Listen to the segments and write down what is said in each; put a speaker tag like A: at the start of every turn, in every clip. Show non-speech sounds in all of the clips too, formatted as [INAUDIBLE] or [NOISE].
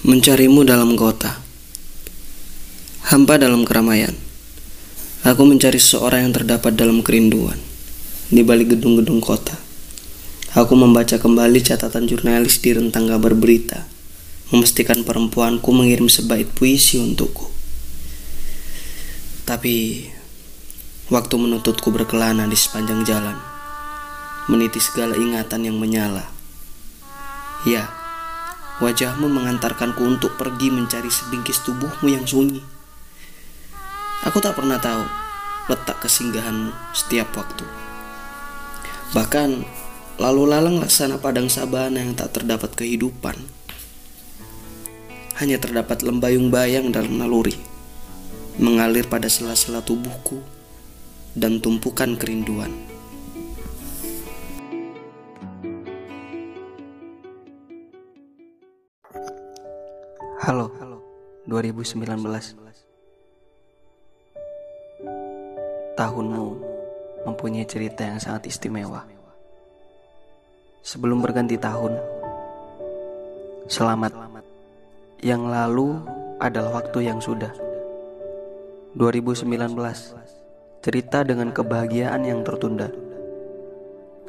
A: Mencarimu dalam kota Hampa dalam keramaian. Aku mencari seseorang yang terdapat dalam kerinduan Di balik gedung-gedung kota. Aku membaca kembali catatan jurnalis di rentang kabar berita Memastikan perempuanku mengirim sebaik puisi untukku. Tapi Waktu menuntutku berkelana di sepanjang jalan Meniti segala ingatan yang menyala. Ya Wajahmu mengantarkanku untuk pergi mencari sebingkis tubuhmu yang sunyi. Aku tak pernah tahu letak kesinggahanmu setiap waktu. Bahkan lalu lalang laksana padang sabana yang tak terdapat kehidupan. Hanya terdapat lembayung bayang dalam naluri, mengalir pada sela-sela tubuhku dan tumpukan kerinduan. 2019 Tahunmu mempunyai cerita yang sangat istimewa. Sebelum berganti tahun Selamat. Yang lalu adalah waktu yang sudah. 2019 Cerita dengan kebahagiaan yang tertunda.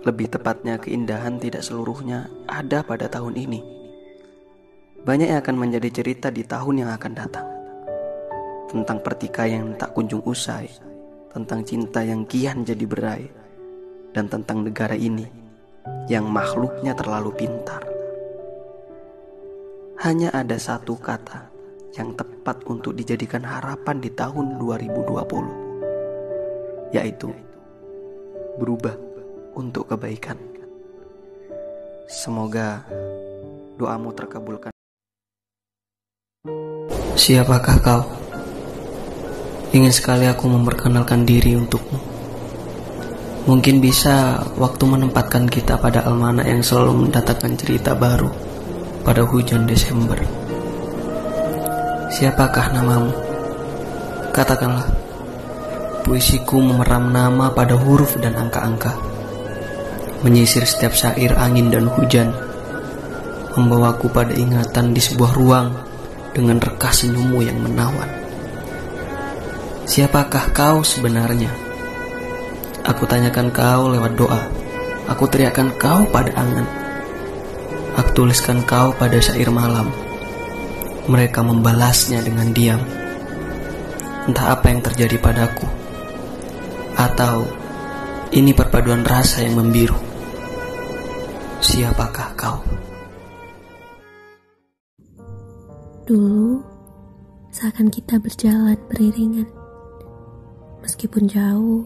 A: Lebih tepatnya keindahan tidak seluruhnya ada pada tahun ini banyak yang akan menjadi cerita di tahun yang akan datang. Tentang pertikaian yang tak kunjung usai, tentang cinta yang kian jadi berai, dan tentang negara ini yang makhluknya terlalu pintar. Hanya ada satu kata yang tepat untuk dijadikan harapan di tahun 2020, yaitu berubah untuk kebaikan. Semoga doamu terkabulkan. Siapakah kau? Ingin sekali aku memperkenalkan diri untukmu. Mungkin bisa waktu menempatkan kita pada almana yang selalu mendatangkan cerita baru pada hujan Desember. Siapakah namamu? Katakanlah. Puisiku memeram nama pada huruf dan angka-angka. Menyisir setiap syair angin dan hujan. Membawaku pada ingatan di sebuah ruang dengan rekah senyummu yang menawan. Siapakah kau sebenarnya? Aku tanyakan kau lewat doa. Aku teriakkan kau pada angan. Aku tuliskan kau pada syair malam. Mereka membalasnya dengan diam. Entah apa yang terjadi padaku. Atau ini perpaduan rasa yang membiru. Siapakah kau?
B: Dulu, seakan kita berjalan beriringan. Meskipun jauh,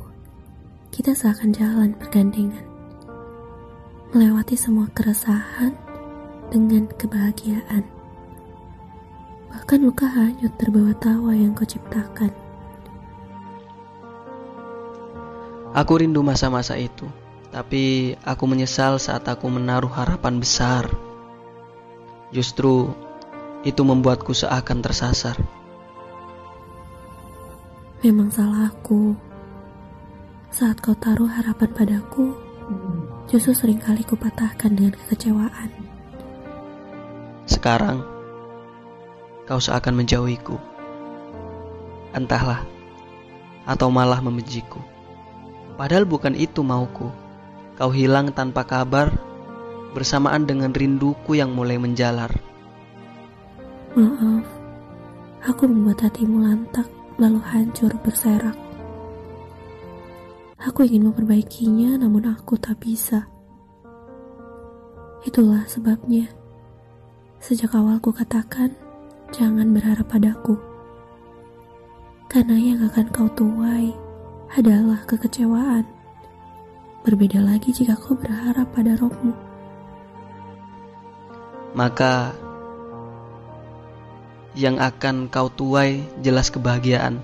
B: kita seakan jalan bergandengan. Melewati semua keresahan dengan kebahagiaan. Bahkan luka hanyut terbawa tawa yang kau ciptakan.
A: Aku rindu masa-masa itu, tapi aku menyesal saat aku menaruh harapan besar. Justru itu membuatku seakan tersasar.
B: Memang salahku. Saat kau taruh harapan padaku, justru sering kali kupatahkan dengan kekecewaan.
A: Sekarang, kau seakan menjauhiku. Entahlah, atau malah membenciku. Padahal bukan itu mauku. Kau hilang tanpa kabar, bersamaan dengan rinduku yang mulai menjalar.
B: Maaf, aku membuat hatimu lantak lalu hancur berserak. Aku ingin memperbaikinya namun aku tak bisa. Itulah sebabnya. Sejak awal ku katakan, jangan berharap padaku. Karena yang akan kau tuai adalah kekecewaan. Berbeda lagi jika kau berharap pada rohmu.
A: Maka yang akan kau tuai jelas kebahagiaan.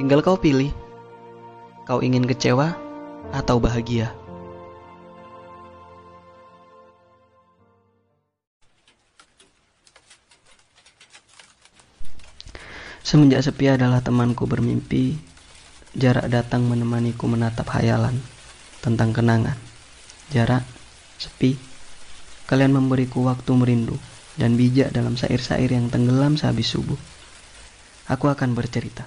A: Tinggal kau pilih. Kau ingin kecewa atau bahagia? Semenjak sepi adalah temanku bermimpi, jarak datang menemaniku menatap hayalan tentang kenangan. Jarak, sepi, kalian memberiku waktu merindu dan bijak dalam syair-syair yang tenggelam sehabis subuh. Aku akan bercerita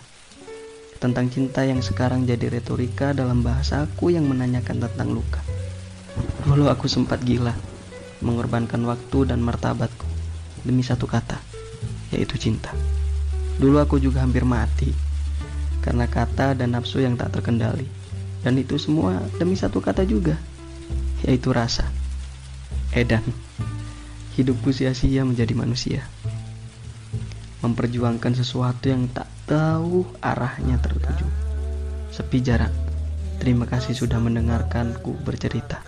A: tentang cinta yang sekarang jadi retorika dalam bahasa aku yang menanyakan tentang luka. Dulu aku sempat gila, mengorbankan waktu dan martabatku demi satu kata, yaitu cinta. Dulu aku juga hampir mati karena kata dan nafsu yang tak terkendali. Dan itu semua demi satu kata juga, yaitu rasa. Edan, hidupku sia-sia menjadi manusia memperjuangkan sesuatu yang tak tahu arahnya tertuju. Sepi jarak. Terima kasih sudah mendengarkanku bercerita.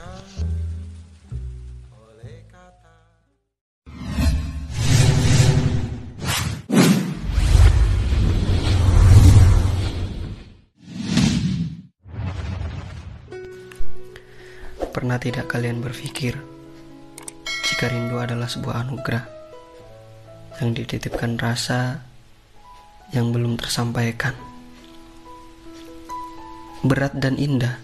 A: Pernah tidak kalian berpikir jika rindu adalah sebuah anugerah? yang dititipkan rasa yang belum tersampaikan. Berat dan indah,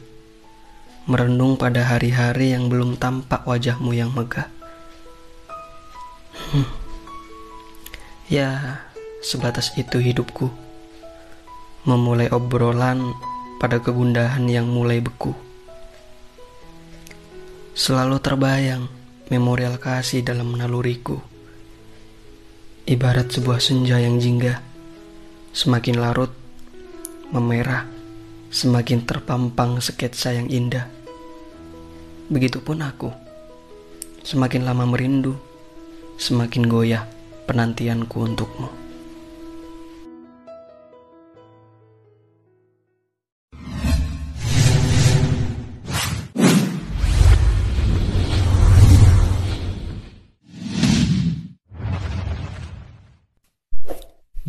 A: merenung pada hari-hari yang belum tampak wajahmu yang megah. Hmm. Ya, sebatas itu hidupku. Memulai obrolan pada kegundahan yang mulai beku. Selalu terbayang memorial kasih dalam naluriku ibarat sebuah senja yang jingga. Semakin larut, memerah, semakin terpampang sketsa yang indah. Begitupun aku, semakin lama merindu, semakin goyah penantianku untukmu.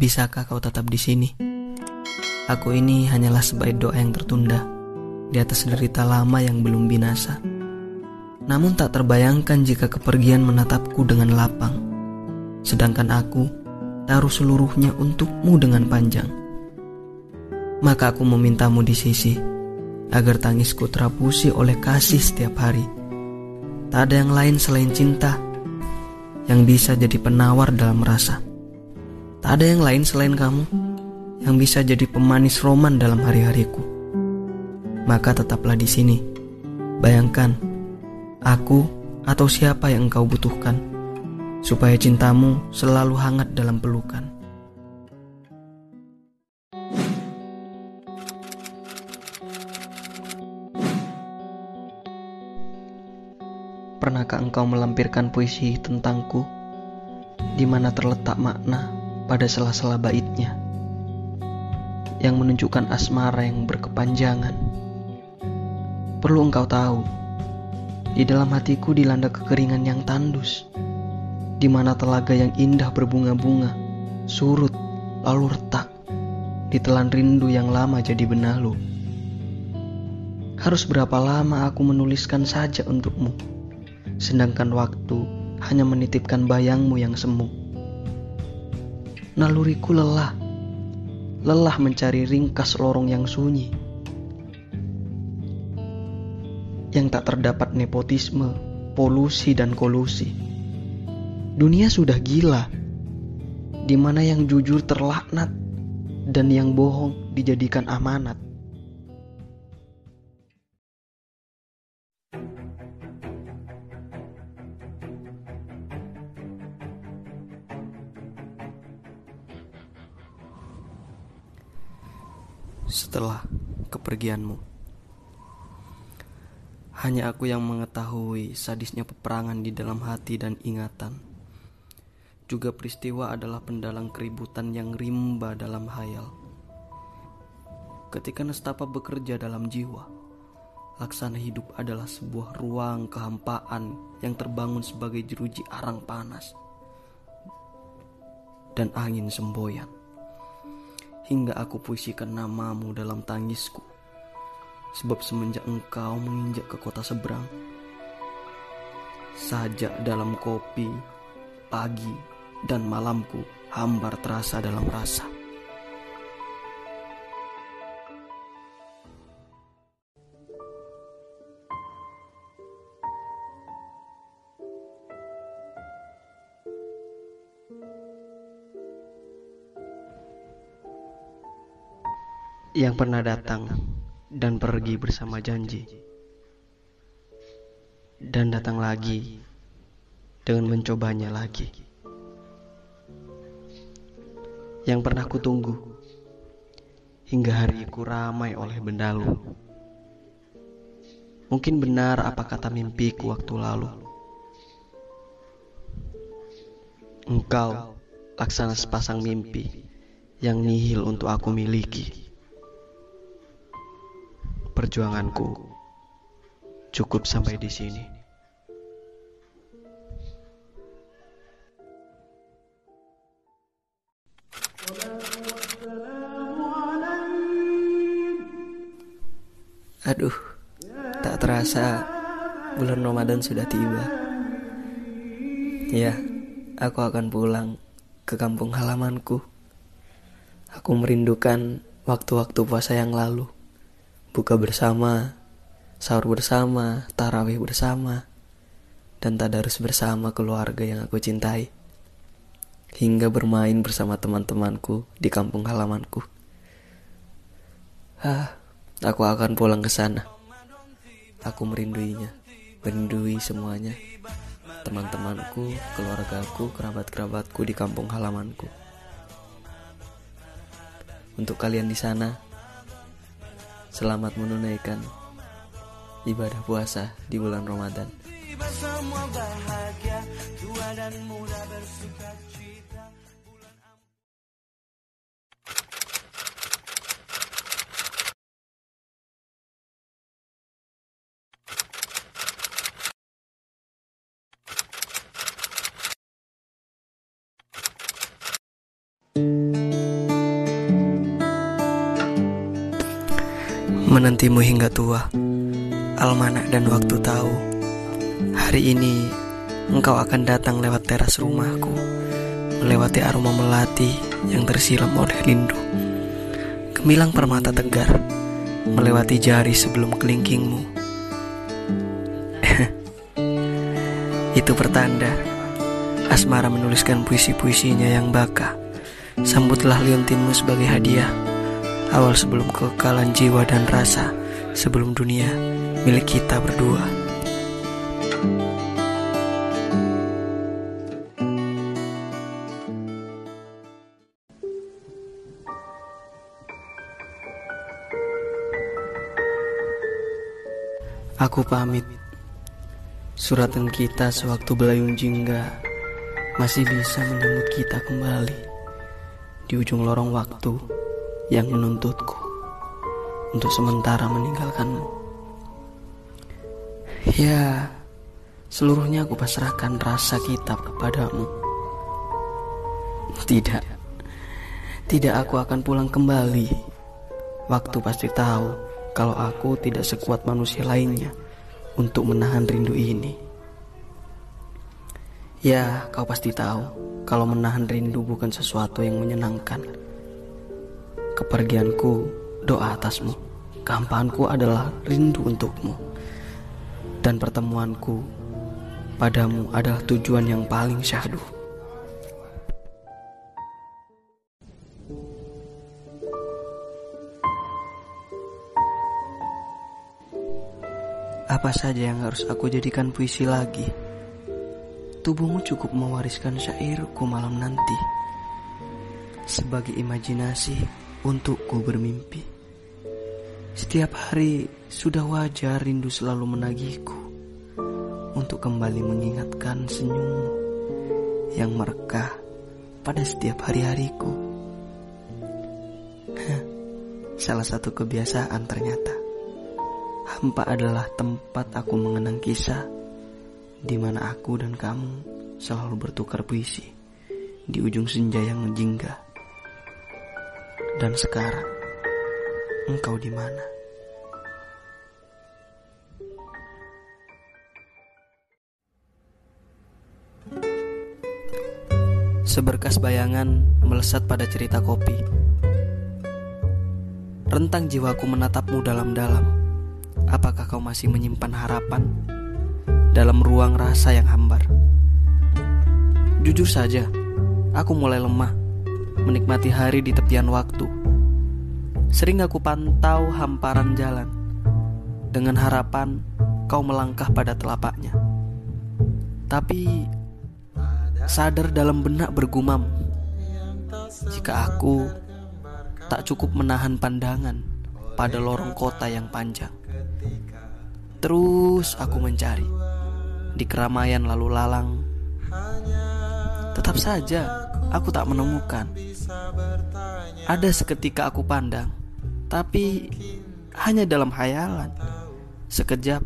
A: Bisakah kau tetap di sini? Aku ini hanyalah sebaik doa yang tertunda di atas derita lama yang belum binasa. Namun tak terbayangkan jika kepergian menatapku dengan lapang. Sedangkan aku taruh seluruhnya untukmu dengan panjang. Maka aku memintamu di sisi agar tangisku terapusi oleh kasih setiap hari. Tak ada yang lain selain cinta yang bisa jadi penawar dalam rasa. Tak ada yang lain selain kamu yang bisa jadi pemanis roman dalam hari-hariku. Maka tetaplah di sini. Bayangkan, aku atau siapa yang engkau butuhkan, supaya cintamu selalu hangat dalam pelukan. Pernahkah engkau melampirkan puisi tentangku, di mana terletak makna pada sela-sela baitnya yang menunjukkan asmara yang berkepanjangan. Perlu engkau tahu, di dalam hatiku dilanda kekeringan yang tandus, di mana telaga yang indah berbunga-bunga, surut, lalu retak, ditelan rindu yang lama jadi benalu. Harus berapa lama aku menuliskan saja untukmu, sedangkan waktu hanya menitipkan bayangmu yang semu naluriku lelah. Lelah mencari ringkas lorong yang sunyi. Yang tak terdapat nepotisme, polusi dan kolusi. Dunia sudah gila. Di mana yang jujur terlaknat dan yang bohong dijadikan amanat. Setelah kepergianmu. Hanya aku yang mengetahui sadisnya peperangan di dalam hati dan ingatan. Juga peristiwa adalah pendalang keributan yang rimba dalam hayal. Ketika nestapa bekerja dalam jiwa, laksana hidup adalah sebuah ruang kehampaan yang terbangun sebagai jeruji arang panas dan angin semboyan hingga aku puisikan namamu dalam tangisku. Sebab semenjak engkau menginjak ke kota seberang, sajak dalam kopi, pagi, dan malamku hambar terasa dalam rasa. Yang pernah datang dan pergi bersama janji, dan datang lagi dengan mencobanya lagi. Yang pernah kutunggu hingga hariku ramai oleh bendalu. Mungkin benar apa kata mimpiku waktu lalu. Engkau laksana sepasang mimpi yang nihil untuk aku miliki perjuanganku cukup sampai di sini. Aduh, tak terasa bulan Ramadan sudah tiba. Ya, aku akan pulang ke kampung halamanku. Aku merindukan waktu-waktu puasa yang lalu buka bersama, sahur bersama, tarawih bersama, dan tadarus bersama keluarga yang aku cintai. Hingga bermain bersama teman-temanku di kampung halamanku. Ah, aku akan pulang ke sana. Aku merinduinya, merindui semuanya. Teman-temanku, keluargaku, kerabat-kerabatku di kampung halamanku. Untuk kalian di sana, Selamat menunaikan ibadah puasa di bulan Ramadan. Menantimu hingga tua. Almanak dan waktu tahu. Hari ini engkau akan datang lewat teras rumahku, melewati aroma melati yang tersiram oleh rindu. Gemilang permata tegar, melewati jari sebelum kelingkingmu. [LAUGHS] Itu pertanda Asmara menuliskan puisi-puisinya yang baka. Sambutlah liontinmu sebagai hadiah awal sebelum kekekalan jiwa dan rasa, sebelum dunia milik kita berdua. Aku pamit. Suratan kita sewaktu belayung jingga masih bisa menyambut kita kembali di ujung lorong waktu yang menuntutku untuk sementara meninggalkanmu. Ya, seluruhnya aku pasrahkan rasa kitab kepadamu. Tidak, tidak aku akan pulang kembali. Waktu pasti tahu kalau aku tidak sekuat manusia lainnya untuk menahan rindu ini. Ya, kau pasti tahu kalau menahan rindu bukan sesuatu yang menyenangkan Kepergianku doa atasmu. Kehampaanku adalah rindu untukmu. Dan pertemuanku padamu adalah tujuan yang paling syahdu. Apa saja yang harus aku jadikan puisi lagi? Tubuhmu cukup mewariskan syairku malam nanti sebagai imajinasi untukku bermimpi. Setiap hari sudah wajar rindu selalu menagihku untuk kembali mengingatkan senyummu yang merekah pada setiap hari-hariku. Salah satu kebiasaan ternyata. Hampa adalah tempat aku mengenang kisah di mana aku dan kamu selalu bertukar puisi di ujung senja yang menjingga. Dan sekarang, engkau di mana? Seberkas bayangan melesat pada cerita kopi. Rentang jiwaku menatapmu dalam-dalam. Apakah kau masih menyimpan harapan dalam ruang rasa yang hambar? Jujur saja, aku mulai lemah menikmati hari di tepian waktu. Sering aku pantau hamparan jalan dengan harapan kau melangkah pada telapaknya. Tapi sadar dalam benak bergumam jika aku tak cukup menahan pandangan pada lorong kota yang panjang. Terus aku mencari di keramaian lalu lalang. Tetap saja aku tak menemukan. Ada seketika aku pandang, tapi hanya dalam hayalan. Sekejap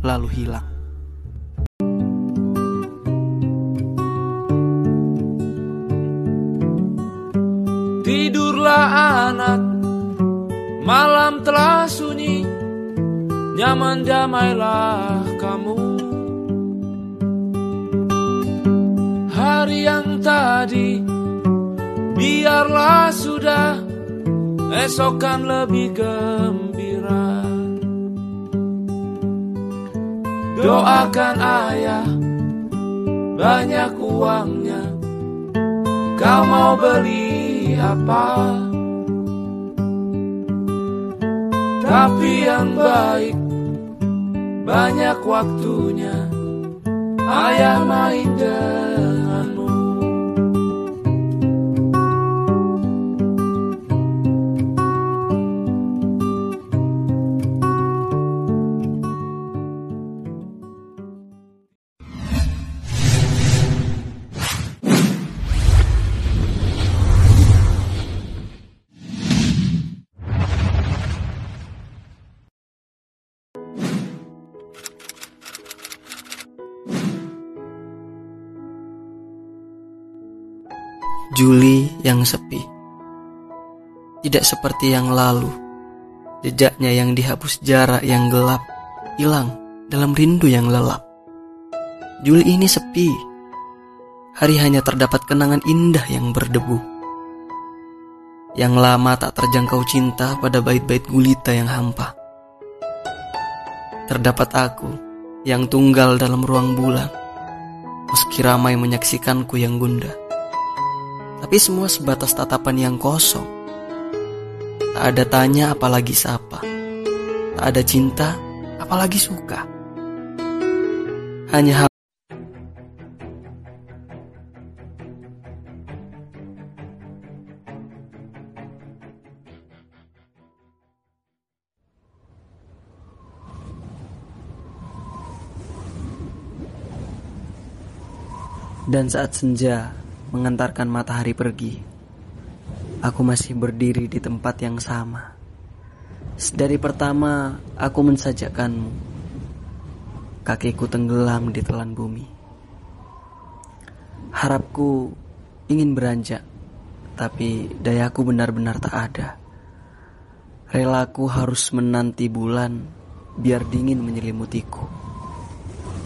A: lalu hilang.
C: Tidurlah anak Malam telah sunyi Nyaman damailah Hari yang tadi. Biarlah sudah Esok kan lebih gembira. Doakan ayah Banyak uangnya. Kau mau beli apa? Tapi yang baik Banyak waktunya. Ayah main denganmu
A: Juli yang sepi. Tidak seperti yang lalu. Jejaknya yang dihapus jarak yang gelap hilang dalam rindu yang lelap. Juli ini sepi. Hari hanya terdapat kenangan indah yang berdebu. Yang lama tak terjangkau cinta pada bait-bait gulita yang hampa. Terdapat aku yang tunggal dalam ruang bulan. Meski ramai menyaksikanku yang gundah tapi semua sebatas tatapan yang kosong. Tak ada tanya apalagi sapa. Tak ada cinta apalagi suka. Hanya ha- Dan saat senja mengantarkan matahari pergi. Aku masih berdiri di tempat yang sama. Dari pertama aku mensajakanmu. Kakiku tenggelam di telan bumi. Harapku ingin beranjak, tapi dayaku benar-benar tak ada. Relaku harus menanti bulan biar dingin menyelimutiku.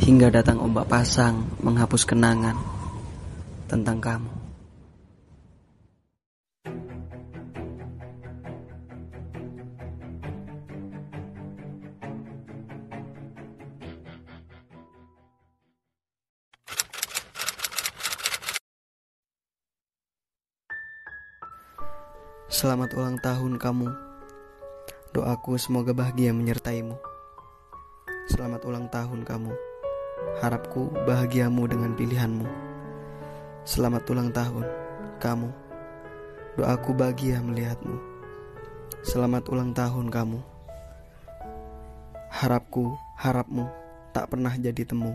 A: Hingga datang ombak pasang menghapus kenangan tentang kamu. Selamat ulang tahun kamu. Doaku semoga bahagia menyertaimu. Selamat ulang tahun kamu. Harapku bahagiamu dengan pilihanmu. Selamat ulang tahun, kamu. Doaku bahagia melihatmu. Selamat ulang tahun kamu. Harapku, harapmu tak pernah jadi temu.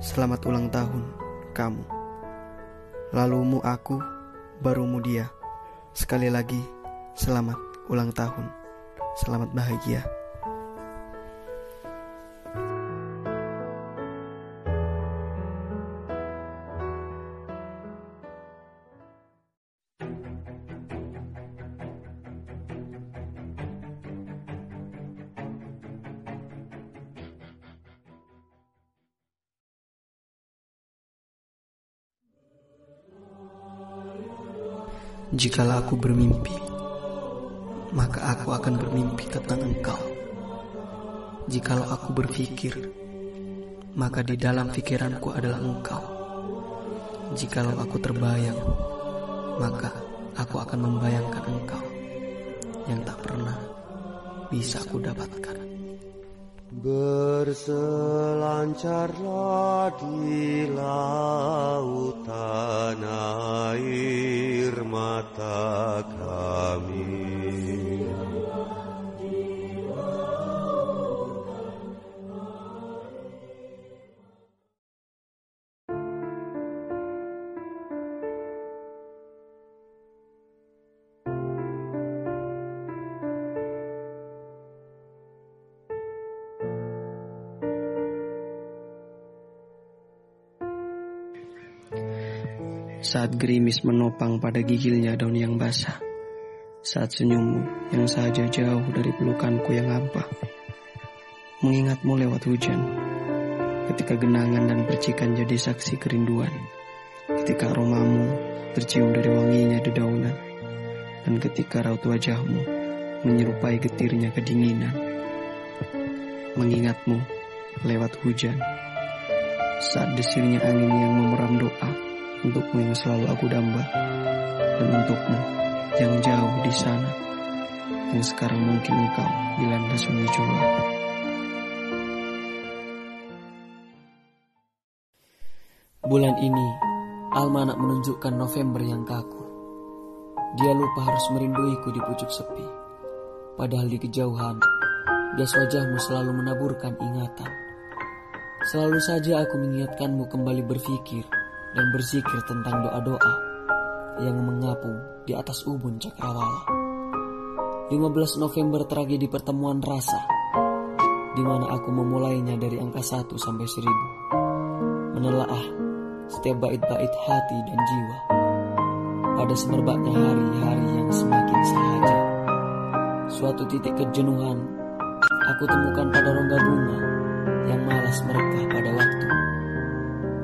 A: Selamat ulang tahun, kamu. Lalumu aku, barumu dia. Sekali lagi, selamat ulang tahun. Selamat bahagia. Jikalau aku bermimpi, maka aku akan bermimpi tentang engkau. Jikalau aku berpikir, maka di dalam pikiranku adalah engkau. Jikalau aku terbayang, maka aku akan membayangkan engkau. yang tak pernah bisa aku dapatkan.
D: Berselancarlah di lautan air mata kami.
A: Saat gerimis menopang pada gigilnya daun yang basah. Saat senyummu yang saja jauh dari pelukanku yang hampa. Mengingatmu lewat hujan. Ketika genangan dan percikan jadi saksi kerinduan. Ketika aromamu tercium dari wanginya dedaunan. Dan ketika raut wajahmu menyerupai getirnya kedinginan. Mengingatmu lewat hujan. Saat desirnya angin yang memeram doa untukmu yang selalu aku damba dan untukmu yang jauh di sana yang sekarang mungkin engkau dilanda sunyi jua. Bulan ini Almanak menunjukkan November yang kaku. Dia lupa harus merinduiku di pucuk sepi. Padahal di kejauhan, gas wajahmu selalu menaburkan ingatan. Selalu saja aku mengingatkanmu kembali berpikir dan berzikir tentang doa-doa yang mengapung di atas ubun cakrawala. 15 November tragedi pertemuan rasa, di mana aku memulainya dari angka 1 sampai 1000. Menelaah setiap bait-bait hati dan jiwa pada semerbaknya hari-hari yang semakin sahaja. Suatu titik kejenuhan aku temukan pada rongga bunga yang malas merekah pada waktu.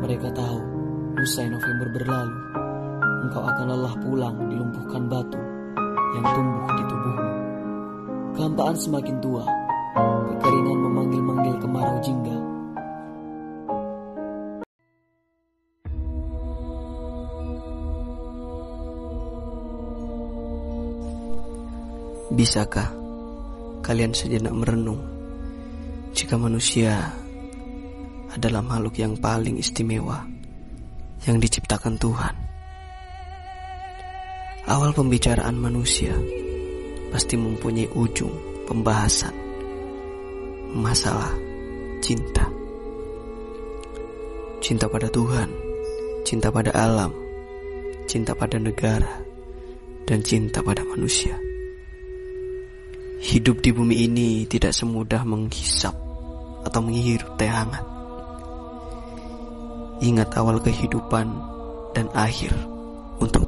A: Mereka tahu Usai November berlalu, engkau akan lelah pulang dilumpuhkan batu yang tumbuh di tubuhmu. Kehampaan semakin tua, kekeringan memanggil-manggil kemarau jingga. Bisakah kalian sejenak merenung jika manusia adalah makhluk yang paling istimewa? Yang diciptakan Tuhan. Awal pembicaraan manusia pasti mempunyai ujung pembahasan masalah cinta. Cinta pada Tuhan, cinta pada alam, cinta pada negara, dan cinta pada manusia. Hidup di bumi ini tidak semudah menghisap atau menghirup teh hangat Ingat awal kehidupan dan akhir untuk